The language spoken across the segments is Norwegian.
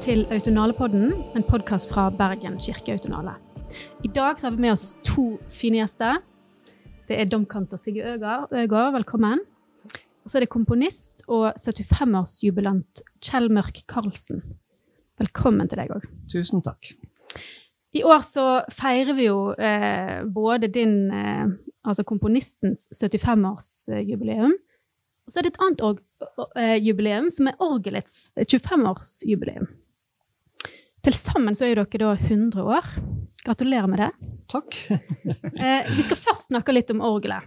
til Autonalepodden, en podkast fra Bergen kirkeautonale. I dag har vi med oss to fine gjester. Det er domkantor Sigge Øgård. Velkommen. Og så er det komponist og 75-årsjubilant Kjell Mørk Karlsen. Velkommen til deg òg. Tusen takk. I år så feirer vi jo eh, både din, eh, altså komponistens 75-årsjubileum, og så er det et annet eh, jubileum, som er orgelets 25-årsjubileum. Til sammen så er dere da 100 år. Gratulerer med det. Takk. Eh, vi skal først snakke litt om orgelet.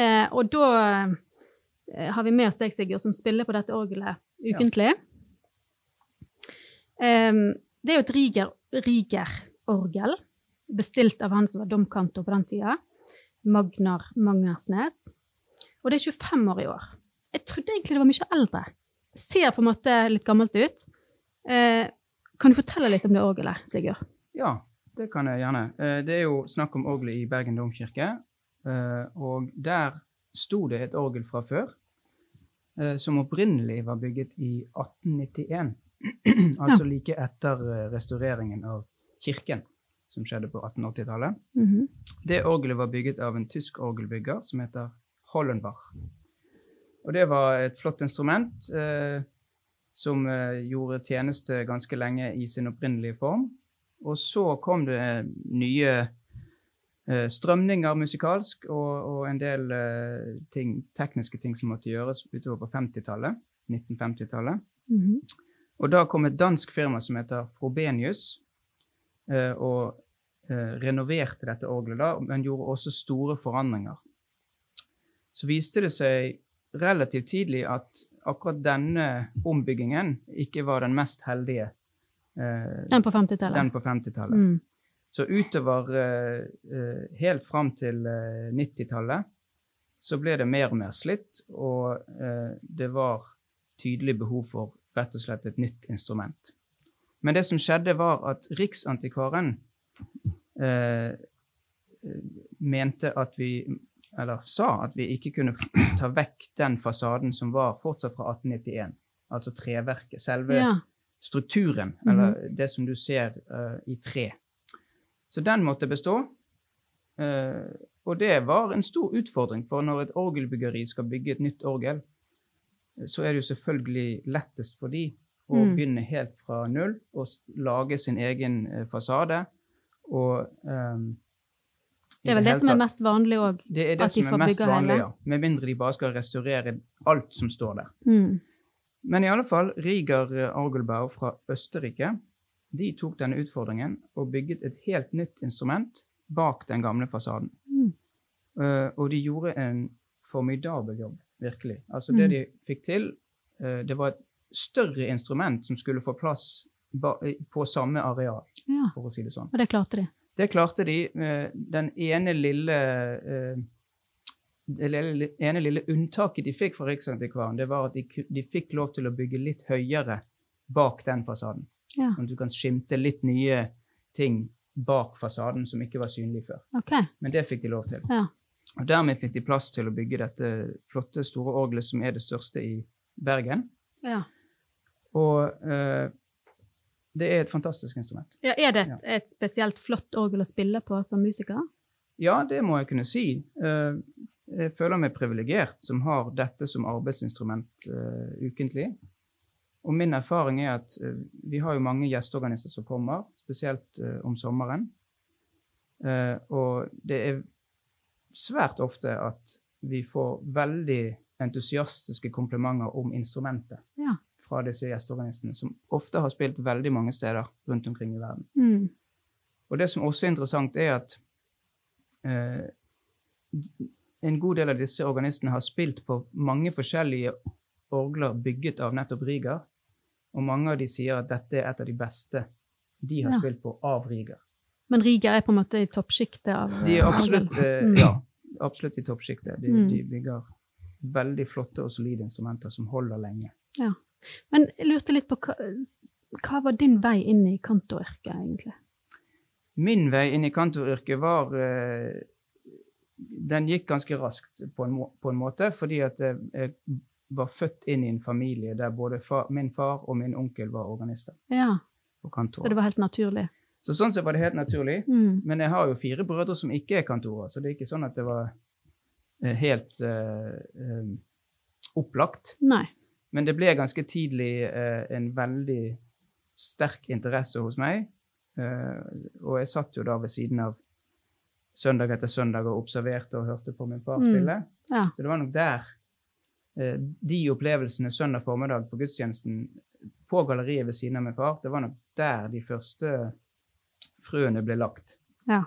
Eh, og da eh, har vi med oss deg, Sigurd, som spiller på dette orgelet ukentlig. Eh, det er jo et riger, orgel, bestilt av han som var domkantor på den tida, Magnar Mangersnes. Og det er 25 år i år. Jeg trodde egentlig det var mye eldre. Ser på en måte litt gammelt ut. Eh, kan du fortelle litt om det orgelet, Sigurd? Ja, det kan jeg gjerne. Eh, Det er jo snakk om orgelet i Bergen domkirke. eh, Og der sto det et orgel fra før, eh, som opprinnelig var bygget i 1891. altså like etter restaureringen av kirken, som skjedde på 1880-tallet. Mhm. Det orgelet var bygget av en tysk orgelbygger som heter Hollenbach. Og det var et flott instrument eh, som eh, gjorde tjeneste ganske lenge i sin opprinnelige form. Og så kom det eh, nye eh, strømninger musikalsk og, og en del ting, tekniske ting som måtte gjøres utover på 50-tallet. 1950-tallet. -hmm. Og da kom et dansk firma som heter Frobenius, og renoverte dette orgelet, da, men gjorde også store forandringer. Så viste det seg relativt tidlig at akkurat denne ombyggingen ikke var den mest heldige. eh, Den på 50-tallet. den på 50-tallet. Mm. Så utover eh, eh, helt fram til eh, 90-tallet så ble det mer og mer slitt, og eh, det var tydelig behov for rett og slett et nytt instrument. Men det som skjedde, var at Riksantikvaren eh, mente at vi Eller sa at vi ikke kunne ta vekk den fasaden som var fortsatt fra 1891. Altså treverket. Selve Ja. strukturen, eller det som du ser uh, i tre. Så den måtte bestå. Uh, og det var en stor utfordring, for når et orgelbyggeri skal bygge et nytt orgel, eh, så er det jo selvfølgelig lettest for de å Mm. begynne helt fra null og lage sin egen fasade. Og i Det er vel det som er mest vanlig òg. det er det de som er mest vanlig, ja. Med mindre de bare skal restaurere alt som står der. Mm. Men i alle fall, Rieger Argelberg fra Østerrike de tok denne utfordringen og bygget et helt nytt instrument bak den gamle fasaden. Mm. Uh, og de gjorde en formidabel jobb, virkelig. Altså Mm. det de fikk til, uh, det var et større instrument som skulle få plass på samme areal, Ja, for å si det sånn. og det klarte de. Det klarte de. med Den ene lille eh, det ene lille unntaket de fikk fra Riksantikvaren, det var at de, de fikk lov til å bygge litt høyere bak den fasaden. Ja. Sånn at du kan skimte litt nye ting bak fasaden som ikke var synlig før. Okay. Men det fikk de lov til. Ja. Og dermed fikk de plass til å bygge dette flotte, store orgelet som er det største i Bergen. ja. Og eh, det er et fantastisk instrument. Ja, er det et, Ja. et spesielt flott orgel å spille på som musiker? Ja, det må jeg kunne si. Eh, Jeg føler meg privilegert som har dette som arbeidsinstrument eh, ukentlig. Og min erfaring er at eh, vi har jo mange gjesteorganister som kommer, spesielt om sommeren. Og det er svært ofte at vi får veldig entusiastiske komplimenter om instrumentet Ja. Fra disse gjesteorganistene, som ofte har spilt veldig mange steder rundt omkring i verden. Mm. Og det som også er interessant, er at eh, en god del av disse organistene har spilt på mange forskjellige orgler bygget av nettopp Rieger, og mange av de sier at dette er et av de beste de har Ja. spilt på av Rieger. Men Riga er på en måte i toppsjiktet av De er eh, absolutt, eh, Mm. ja, absolutt i toppsjiktet. De, Mm. de bygger veldig flotte og solide instrumenter som holder lenge. Men jeg lurte litt på hva, hva var din vei inn i kantoryrket, egentlig? Min vei inn i kantoryrket var eh, Den gikk ganske raskt på en, må, på en måte, fordi at eh, jeg var født inn i en familie der både far, min far og min onkel var organister Ja, og så det var helt naturlig. Så sånn sett var det helt naturlig. Mm. Men jeg har jo fire brødre som ikke er kantorer, så det er ikke sånn at det var eh, helt uh, um, opplagt. Nei. Men det ble ganske tidlig eh, en veldig sterk interesse hos meg. Eh, og jeg satt jo da ved siden av søndag etter søndag og observerte og hørte på min far Mm. Ja. Så det var nok der eh, de opplevelsene søndag formiddag på gudstjenesten på galleriet ved siden av min far, det var nok der de første frøene ble lagt. ja.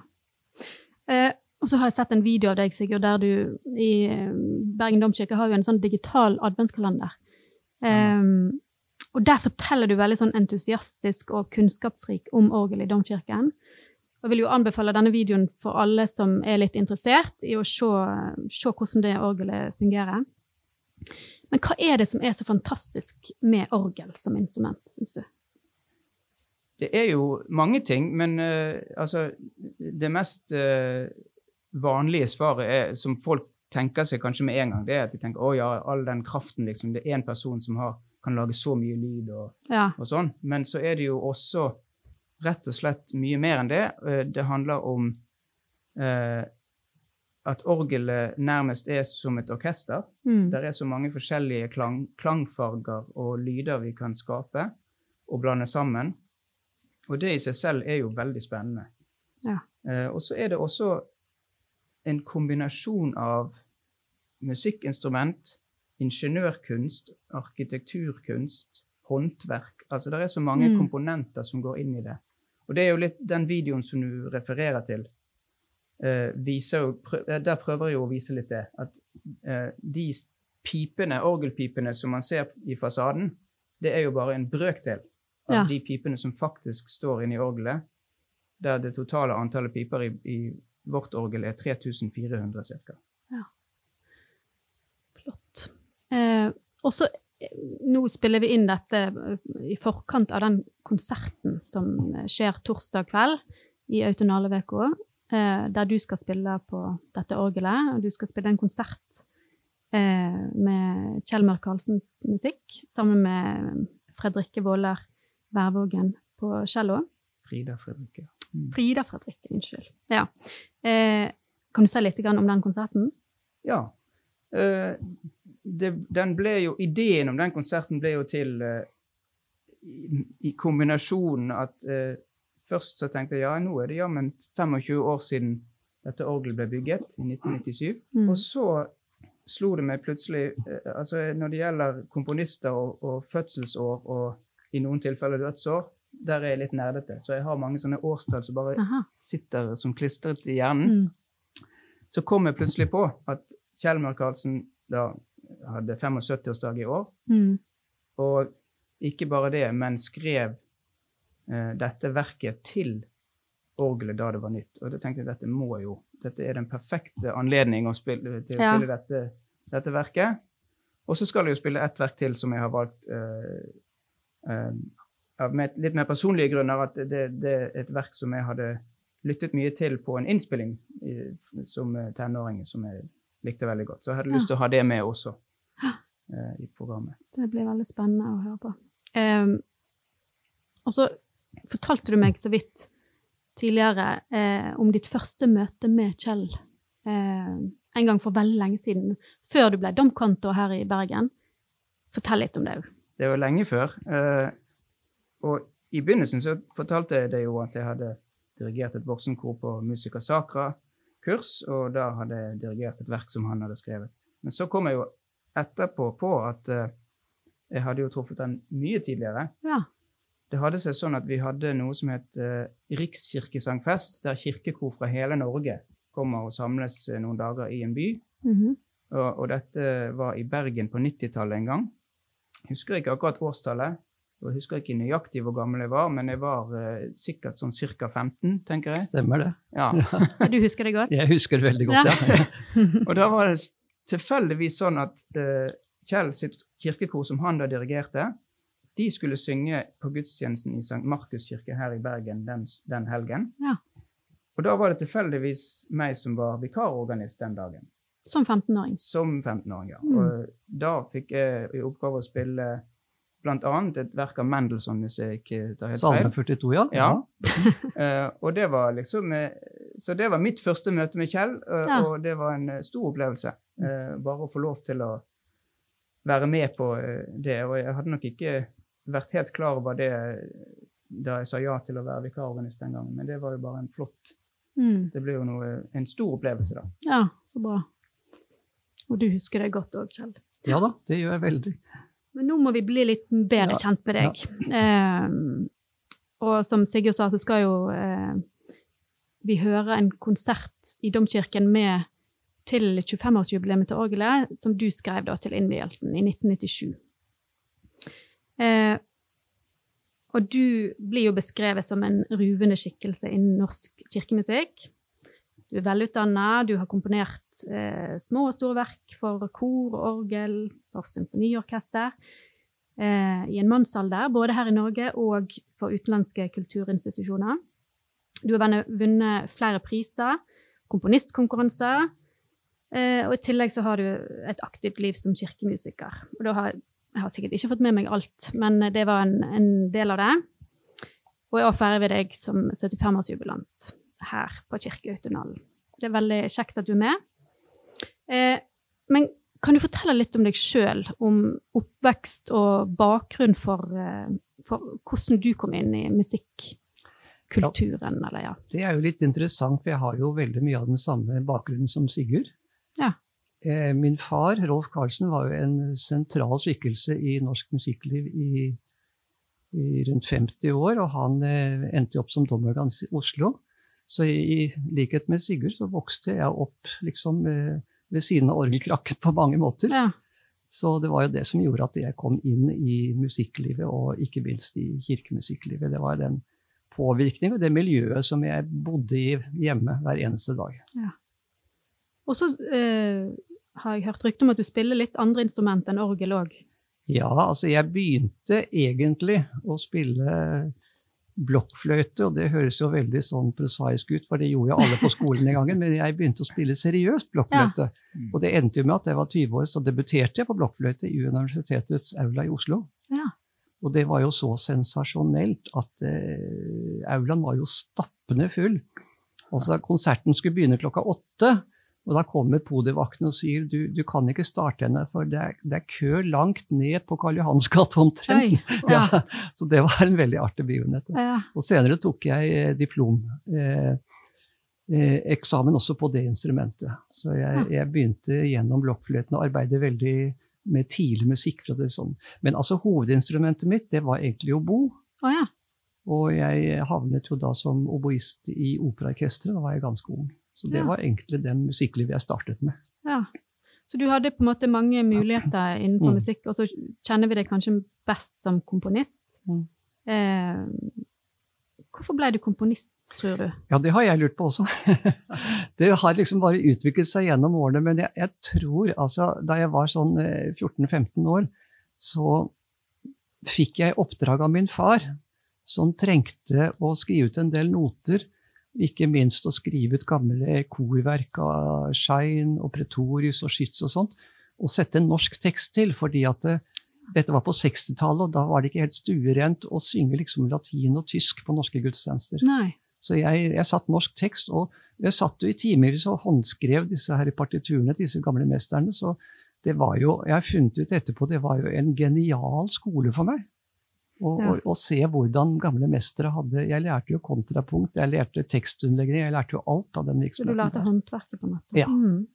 Eh, og så har jeg sett en video av deg, Sigurd, der du i eh, Bergen domkirke har jo en sånn digital adventskalender. Eh, og der forteller du veldig sånn entusiastisk og kunnskapsrik om orgel i domkirken. Jeg vil jo anbefale denne videoen for alle som er litt interessert i å se, se hvordan det orgelet fungerer. Men hva er det som er så fantastisk med orgel som instrument, syns du? Det er jo mange ting, men uh, altså Det mest uh, vanlige svaret er, som folk tenker seg kanskje med en gang, det er at de tenker å ja, all den kraften, liksom. Det er én person som har, kan lage så mye lyd og, Ja. og sånn. Men så er det jo også rett og slett mye mer enn det. Eh, Det handler om eh, at orgelet nærmest er som et orkester. Mm. Der er så mange forskjellige klang, klangfarger og lyder vi kan skape og blande sammen. Og det i seg selv er jo veldig spennende. Ja. Eh, og så er det også en kombinasjon av musikkinstrument, ingeniørkunst, arkitekturkunst, håndverk. Altså det er så mange Mm. komponenter som går inn i det. Og det er jo litt den videoen som du refererer til. eh, viser jo, prø eh, der prøver jeg å vise litt det. At eh, de pipene, orgelpipene som man ser i fasaden, det er jo bare en brøkdel av Ja. de pipene som faktisk står inne i orgelet. Der det totale antallet piper i, i vårt orgel er 3400 ca. Flott. Eh, og så eh, nå spiller vi inn dette eh, i forkant av den konserten som eh, skjer torsdag kveld i Autonaleveka, eh, der du skal spille på dette orgelet. og Du skal spille en konsert eh, med Kjell Mørk Karlsens musikk sammen med Fredrikke Våler Værvågen på cello. Frida Fredrikke. Frida Fredrikke, unnskyld. Ja. Eh, kan du si litt om den konserten? Ja. Eh, det, den ble jo, ideen om den konserten ble jo til eh, i, i kombinasjonen at eh, først så tenkte jeg ja, nå er det jammen 25 år siden dette orgelet ble bygget, i 1997. Mm. Og så slo det meg plutselig eh, altså Når det gjelder komponister og, og fødselsår og i noen tilfeller dødsår, der er jeg litt nerdete. Så jeg har mange sånne årstall som bare Aha. sitter som klistret i hjernen Mm. så kom jeg plutselig på at Kjell Karlsen da hadde 75-årsdag i år. Mm. Og ikke bare det, men skrev eh, dette verket til orgelet da det var nytt. Og da tenkte jeg dette må jo Dette er den perfekte anledning å spille, til å Ja. spille dette, dette verket. Og så skal jeg jo spille ett verk til som jeg har valgt eh, eh, av med litt mer personlige grunner. At det, det er et verk som jeg hadde lyttet mye til på en innspilling i, som eh, tenåring, som jeg likte veldig godt. Så jeg hadde Ja. lyst til å ha det med også eh, i programmet. Det blir veldig spennende å høre på. Ehm, og så fortalte du meg så vidt tidligere eh, om ditt første møte med Kjell eh, en gang for veldig lenge siden, før du ble domkantor her i Bergen. Fortell litt om det òg. Det var lenge før. eh, og i begynnelsen så fortalte jeg det jo at jeg hadde dirigert et voksenkor på Musica Sacra-kurs, og da hadde jeg dirigert et verk som han hadde skrevet. Men så kom jeg jo etterpå på at uh, jeg hadde jo truffet han mye tidligere. Ja. Det hadde seg sånn at vi hadde noe som het uh, Rikskirkesangfest, der kirkekor fra hele Norge kommer og samles uh, noen dager i en by. Mhm. Og, og dette var i Bergen på 90-tallet en gang. Jeg husker ikke akkurat årstallet, jeg husker ikke nøyaktig hvor gammel jeg var, men jeg var uh, sikkert sånn ca. 15, tenker jeg. Stemmer det. Ja. Du husker det godt? Jeg husker det veldig godt, Ja. ja. Og da var det tilfeldigvis sånn at uh, Kjell sitt kirkekor, som han da dirigerte, de skulle synge på gudstjenesten i St. Markus kirke her i Bergen den, den helgen. Ja. Og da var det tilfeldigvis meg som var vikarorganist den dagen. Som 15-åring. Som 15-åring, ja. Mm. Og da fikk jeg i oppgave å spille annet et verk av Mendelssohn, hvis jeg ikke tar helt feil. Salme 42, ja. Ja. uh, og det var liksom eh, Så det var mitt første møte med Kjell, uh, Ja. og det var en stor opplevelse. Uh, bare å få lov til å være med på det. Og jeg hadde nok ikke vært helt klar over det da jeg sa ja til å være vikarorganist den gangen, men det var jo bare en flott Mm. Det ble jo noe, en stor opplevelse, da. Ja, så bra. Og du husker det godt òg, Kjell. Ja da, det gjør jeg veldig. Men nå må vi bli litt bedre Ja, kjent med deg. Eh, og som Sigurd sa, så skal jo eh, vi høre en konsert i Domkirken med til 25-årsjubileet til orgelet, som du skrev da til innvielsen i 1997. Eh, og du blir jo beskrevet som en ruvende skikkelse innen norsk kirkemusikk. Du er velutdanna, du har komponert eh, små og store verk for kor og orgel, for symfoniorkester, eh, i en mannsalder, både her i Norge og for utenlandske kulturinstitusjoner. Du har vunnet- flere priser, komponistkonkurranser, eh, og i tillegg så har du et aktivt liv som kirkemusiker. Og da har jeg har sikkert ikke fått med meg alt, men det var en, en del av det. Og i år feirer vi deg som 75-årsjubilant her på Kirkeautonalen. Det er veldig kjekt at du er med. Eh, men kan du fortelle litt om deg sjøl, om oppvekst og bakgrunn for, eh, for hvordan du kom inn i musikkulturen, Ja, ja. Det er jo litt interessant, for jeg har jo veldig mye av den samme bakgrunnen som Sigurd. Ja. Eh, Min far, Rolf Karlsen, var jo en sentral skikkelse i norsk musikkliv i, i rundt 50 år, og han eh, endte opp som dommer i Oslo. Så i, likhet med Sigurd så vokste jeg opp liksom eh, ved siden av orgelkrakken på mange måter. ja. Så det var jo det som gjorde at jeg kom inn i musikklivet, og ikke minst i kirkemusikklivet. Det var den påvirkningen og det miljøet som jeg bodde i hjemme hver eneste dag. Og så eh, har jeg hørt rykte om at du spiller litt andre instrument enn orgel òg. Ja, altså jeg begynte egentlig å spille blokkfløyte, og det høres jo veldig sånn prosaisk ut, for det gjorde jo alle på skolen den gangen, men jeg begynte å spille seriøst blokkfløyte. Ja. Og det endte jo med at jeg var 20 år, så debuterte jeg på blokkfløyte i Universitetets aula i Oslo. Ja. Og det var jo så sensasjonelt at eh, aulaen var jo stappende full. Altså, konserten skulle begynne klokka åtte, og da kommer podivakten og sier du, du kan ikke starte henne, for det er, det er kø langt ned på Karl Johans gate omtrent. Ja. Ja, så det var en veldig artig begivenhet. Ja. Og senere tok jeg eh, diplom. Eh, eh, eksamen også på det instrumentet. Så jeg, jeg begynte gjennom blokkfløyten å arbeide veldig med tidlig musikk. fra det sånn. Men altså hovedinstrumentet mitt det var egentlig obo. Oh, ja. Og jeg havnet jo da som oboist i operaorkesteret da var jeg ganske ung. Så det Ja. var egentlig den musikklivet jeg startet med. ja. Så du hadde på en måte mange muligheter innenfor Mm. musikk, og så kjenner vi deg kanskje best som komponist. Mm. Eh, hvorfor ble du komponist, tror du? Ja, det har jeg lurt på også. det har liksom bare utviklet seg gjennom årene, men jeg, jeg tror altså Da jeg var sånn eh, 14-15 år, så fikk jeg oppdrag av min far, som trengte å skrive ut en del noter. Ikke minst å skrive ut gamle korverk av Schein og Pretorius og Skytz og sånt, og sette en norsk tekst til, fordi at det, dette var på 60-tallet, og da var det ikke helt stuerent å synge liksom latin og tysk på norske gudstjenester. Nei. Så jeg, jeg satt norsk tekst, og jeg satt jo i timevis og håndskrev disse her partiturene til disse gamle mesterne. Så det var jo, jeg har funnet ut etterpå, det var jo en genial skole for meg. Å Ja. og, og, se hvordan gamle mestere hadde Jeg lærte jo kontrapunkt, jeg lærte tekstunderlegging, jeg lærte jo alt av den Så du lærte håndverket, på en måte? Ja. Mm.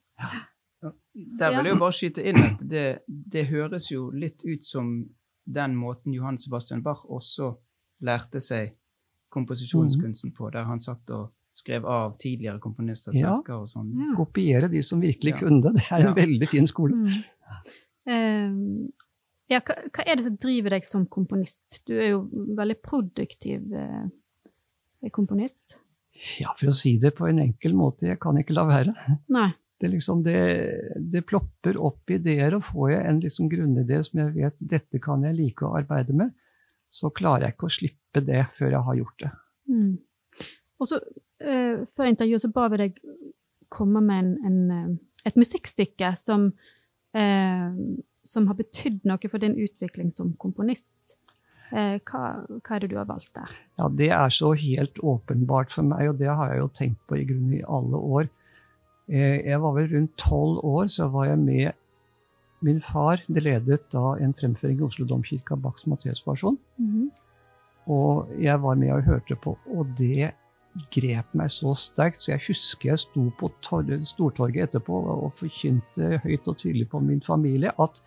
Der vil jeg jo bare skyte inn at det, det høres jo litt ut som den måten Johan Sebastian Bach også lærte seg komposisjonskunsten på, der han satt og skrev av tidligere komponisters Ja. verker og sånn. Ja. Kopiere de som virkelig Ja. kunne. Det er en Ja. veldig fin skole. Mm. Eh, ja, hva, hva er det som driver deg som komponist? Du er jo veldig produktiv eh, komponist. Ja, for å si det på en enkel måte, jeg kan ikke la være. Nei. Det, liksom, det, det plopper opp ideer, og får jeg en liksom grunnidé som jeg vet dette kan jeg like å arbeide med, så klarer jeg ikke å slippe det før jeg har gjort det. Mm. Og så, eh, før intervjuet, så ba vi deg komme med en, en, eh, et musikkstykke som eh, som har betydd noe for din utvikling som komponist. Eh, hva, hva, er det du har valgt der? Ja, Det er så helt åpenbart for meg, og det har jeg jo tenkt på i grunnen i alle år. Eh, jeg var vel rundt tolv år, så var jeg med min far. Det ledet da en fremføring i Oslo domkirke av Bachs Matteusversjon. Mm -hmm. Og jeg var med og hørte på, og det grep meg så sterkt, så jeg husker jeg sto på Stortorget etterpå og forkynte høyt og tydelig for min familie at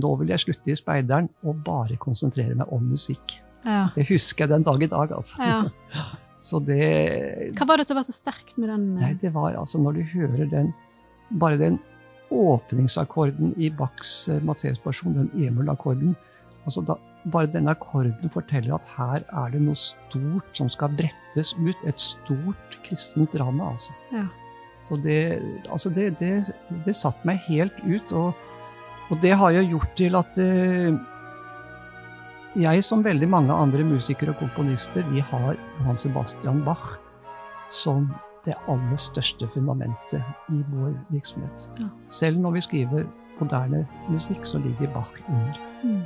nå vil jeg slutte i speideren og bare konsentrere meg om musikk. Ja. Det husker jeg den dag i dag, altså. Ja. så det Hva var det som var så sterkt med den? Nei, det var altså når du hører den Bare den åpningsakkorden i Bachs uh, Matteus-person, den emul-akkorden altså da, bare denne akkorden forteller at her er det noe stort som skal brettes ut. Et stort kristent drama, altså. Ja. Så det, altså det, det, det satte meg helt ut. Og, og, det har jo gjort til at uh, jeg, som veldig mange andre musikere og komponister, vi har Johan Sebastian Bach som det aller største fundamentet i vår virksomhet. Ja. Selv når vi skriver moderne musikk, så ligger Bach under. Mm.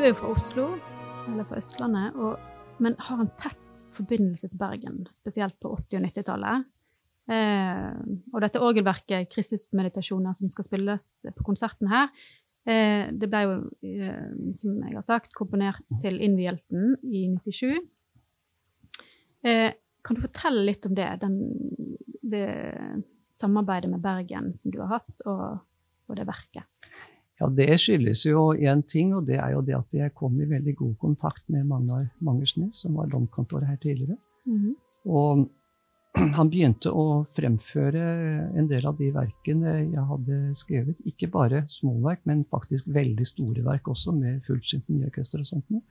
Du er jo fra Oslo, eller fra Østlandet, og, men har en tett forbindelse til Bergen, spesielt på 80- og 90-tallet. Eh, og dette orgelverket, 'Kristusmeditasjoner', som skal spilles på konserten her, eh, det ble jo, eh, som jeg har sagt, komponert til innvielsen i 97. Eh, kan du fortelle litt om det, den, det samarbeidet med Bergen som du har hatt, og, og det verket? Ja, Det skyldes jo én ting, og det er jo det at jeg kom i veldig god kontakt med Magnar Mangersnes, som var domkantor her tidligere. Mm -hmm. Og han begynte å fremføre en del av de verkene jeg hadde skrevet. Ikke bare småverk, men faktisk veldig store verk også, med fullt symfoniorkester og sånt.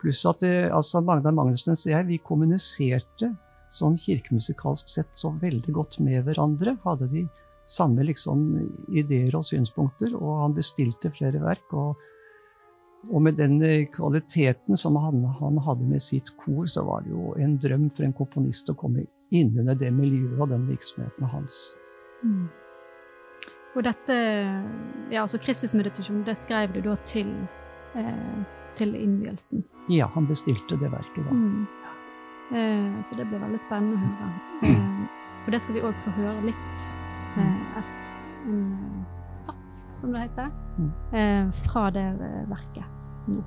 Pluss at det, altså Magnar Mangersnes og jeg vi kommuniserte sånn kirkemusikalsk sett så veldig godt med hverandre. Hadde de samme liksom ideer og synspunkter, og han bestilte flere verk. Og, og med den eh, kvaliteten som han, han, hadde med sitt kor, så var det jo en drøm for en komponist å komme inn under det miljøet og den virksomheten hans. Mm. Og dette, ja, altså Kristusmeditasjon, det skrev du da til, eh, til innvielsen? Ja, han bestilte det verket da. Mm. Eh, så det blir veldig spennende å høre. Eh, og det skal vi òg få høre litt et, en eh, sats, som det heter, mm. Eh, fra det verket nå.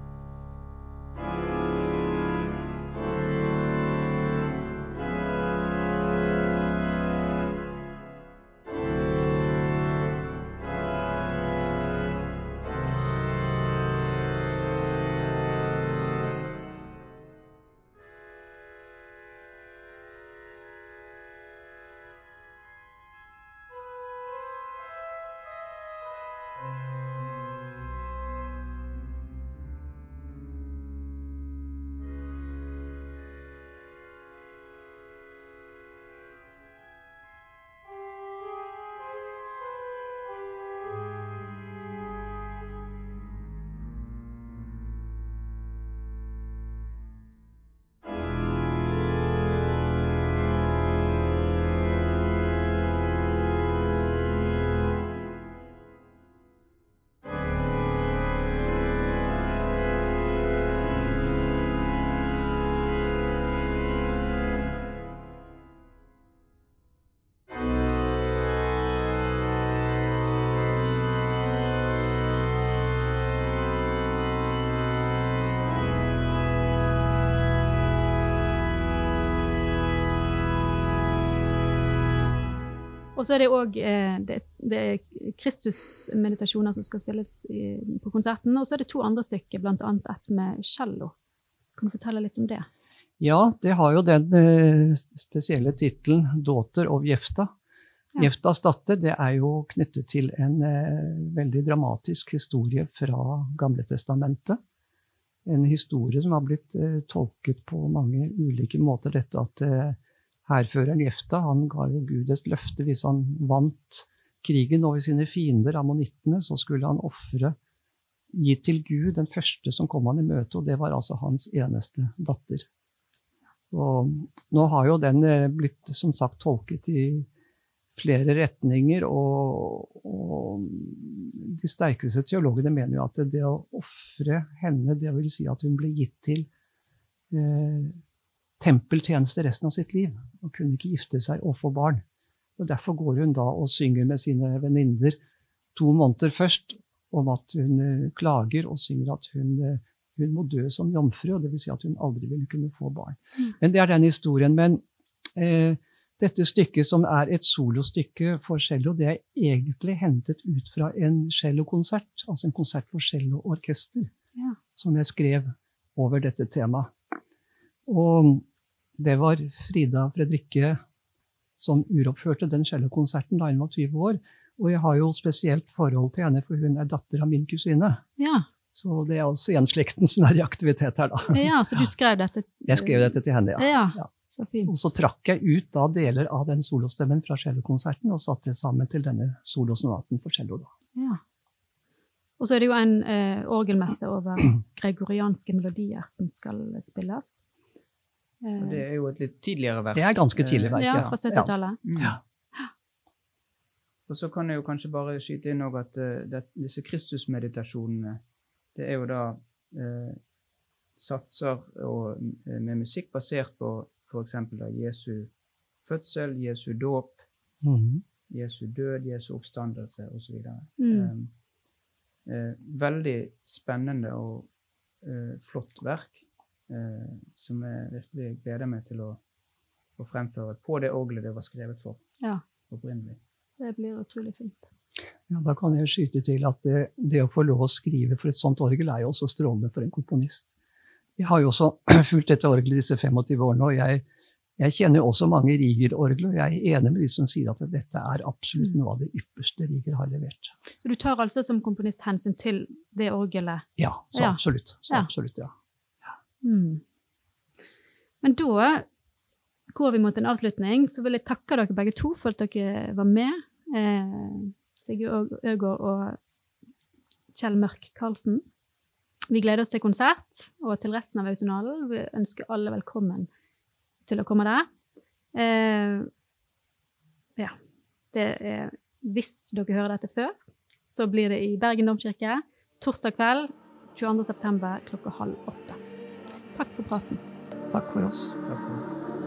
Og så er det òg eh, det, det er Kristusmeditasjoner som skal spilles i, på konserten. Og så er det to andre stykker, bl.a. et med cello. Kan du fortelle litt om det? Ja, det har jo den eh, spesielle tittelen 'Daughter of Jefta'. Ja. Jeftas datter det er jo knyttet til en eh, veldig dramatisk historie fra Gamletestamentet. En historie som har blitt eh, tolket på mange ulike måter. Dette at eh, hærføreren Jefta han ga jo Gud et løfte hvis han vant krigen over sine fiender, ammonittene, så skulle han ofre gi til Gud den første som kom han i møte, og det var altså hans eneste datter. Og nå har jo den eh, blitt som sagt tolket i flere retninger, og, og de sterkeste teologene mener jo at det å ofre henne, det vil si at hun ble gitt til eh, tempeltjeneste resten av sitt liv, og kunne ikke gifte seg og få barn. Og Derfor går hun da og synger med sine venninner to måneder først om at hun eh, klager og synger at hun, eh, hun må dø som jomfru, og dvs. Si at hun aldri ville kunne få barn. Mm. Men det er den historien. Men eh, dette stykket, som er et solostykke for cello, det er egentlig hentet ut fra en cellokonsert, altså en konsert for celloorkester, Ja. som jeg skrev over dette temaet. Og det var Frida Fredrikke som uroppførte den cellokonserten da hun var 20 år. Og jeg har jo spesielt forhold til henne, for hun er datter av min kusine. Ja, Så det er også en slekten som er i aktivitet her, da. ja så du skrev dette? Jeg skrev dette til henne, ja. Ja, så fint. Og så trakk jeg ut da deler av den solostemmen fra cellokonserten og satte det sammen til denne solosonaten for cello. da. Ja. Og så er det jo en eh, orgelmesse over gregorianske melodier som skal spilles. Eh, Og det er jo et litt tidligere verk. Det er ganske tidlig verk, ja, ja. fra 70-tallet. Ja. Ja. Og så kan jeg jo kanskje bare skyte inn at eh, det, disse Kristusmeditasjonene, det er jo da eh, satser og, eh, med musikk basert på f.eks. Jesu fødsel, Jesu dåp, Mhm. Jesu død, Jesu oppstandelse osv. Mm. Eh, eh, veldig spennende og eh, flott verk, eh, som jeg virkelig gleder meg til å, å fremføre på det orgelet det var skrevet for Ja. opprinnelig. Det blir utrolig fint. Ja, da kan jeg skyte til at det, det å få lov å skrive for et sånt orgel er jo også strålende for en komponist. Jeg har jo også fulgt dette orgelet disse 25 årene, og jeg, jeg kjenner jo også mange Rieger-orgler, og jeg er enig med de som sier at dette er absolutt noe av det ypperste Rieger har levert. Så du tar altså som komponist hensyn til det orgelet? Ja, så absolutt. Så absolutt, ja. Mm. Men da går vi mot en avslutning. Så vil jeg takke dere begge to for at dere var med. Eh, Sigurd Øgård og Kjell Mørk Karlsen. Vi gleder oss til konsert og til resten av Autonalen. Vi ønsker alle velkommen til å komme der. Eh, ja. Det er, hvis dere hører dette før, så blir det i Bergen domkirke torsdag kveld 22.9. klokka halv åtte. Takk for praten. Takk for oss. Takk for oss.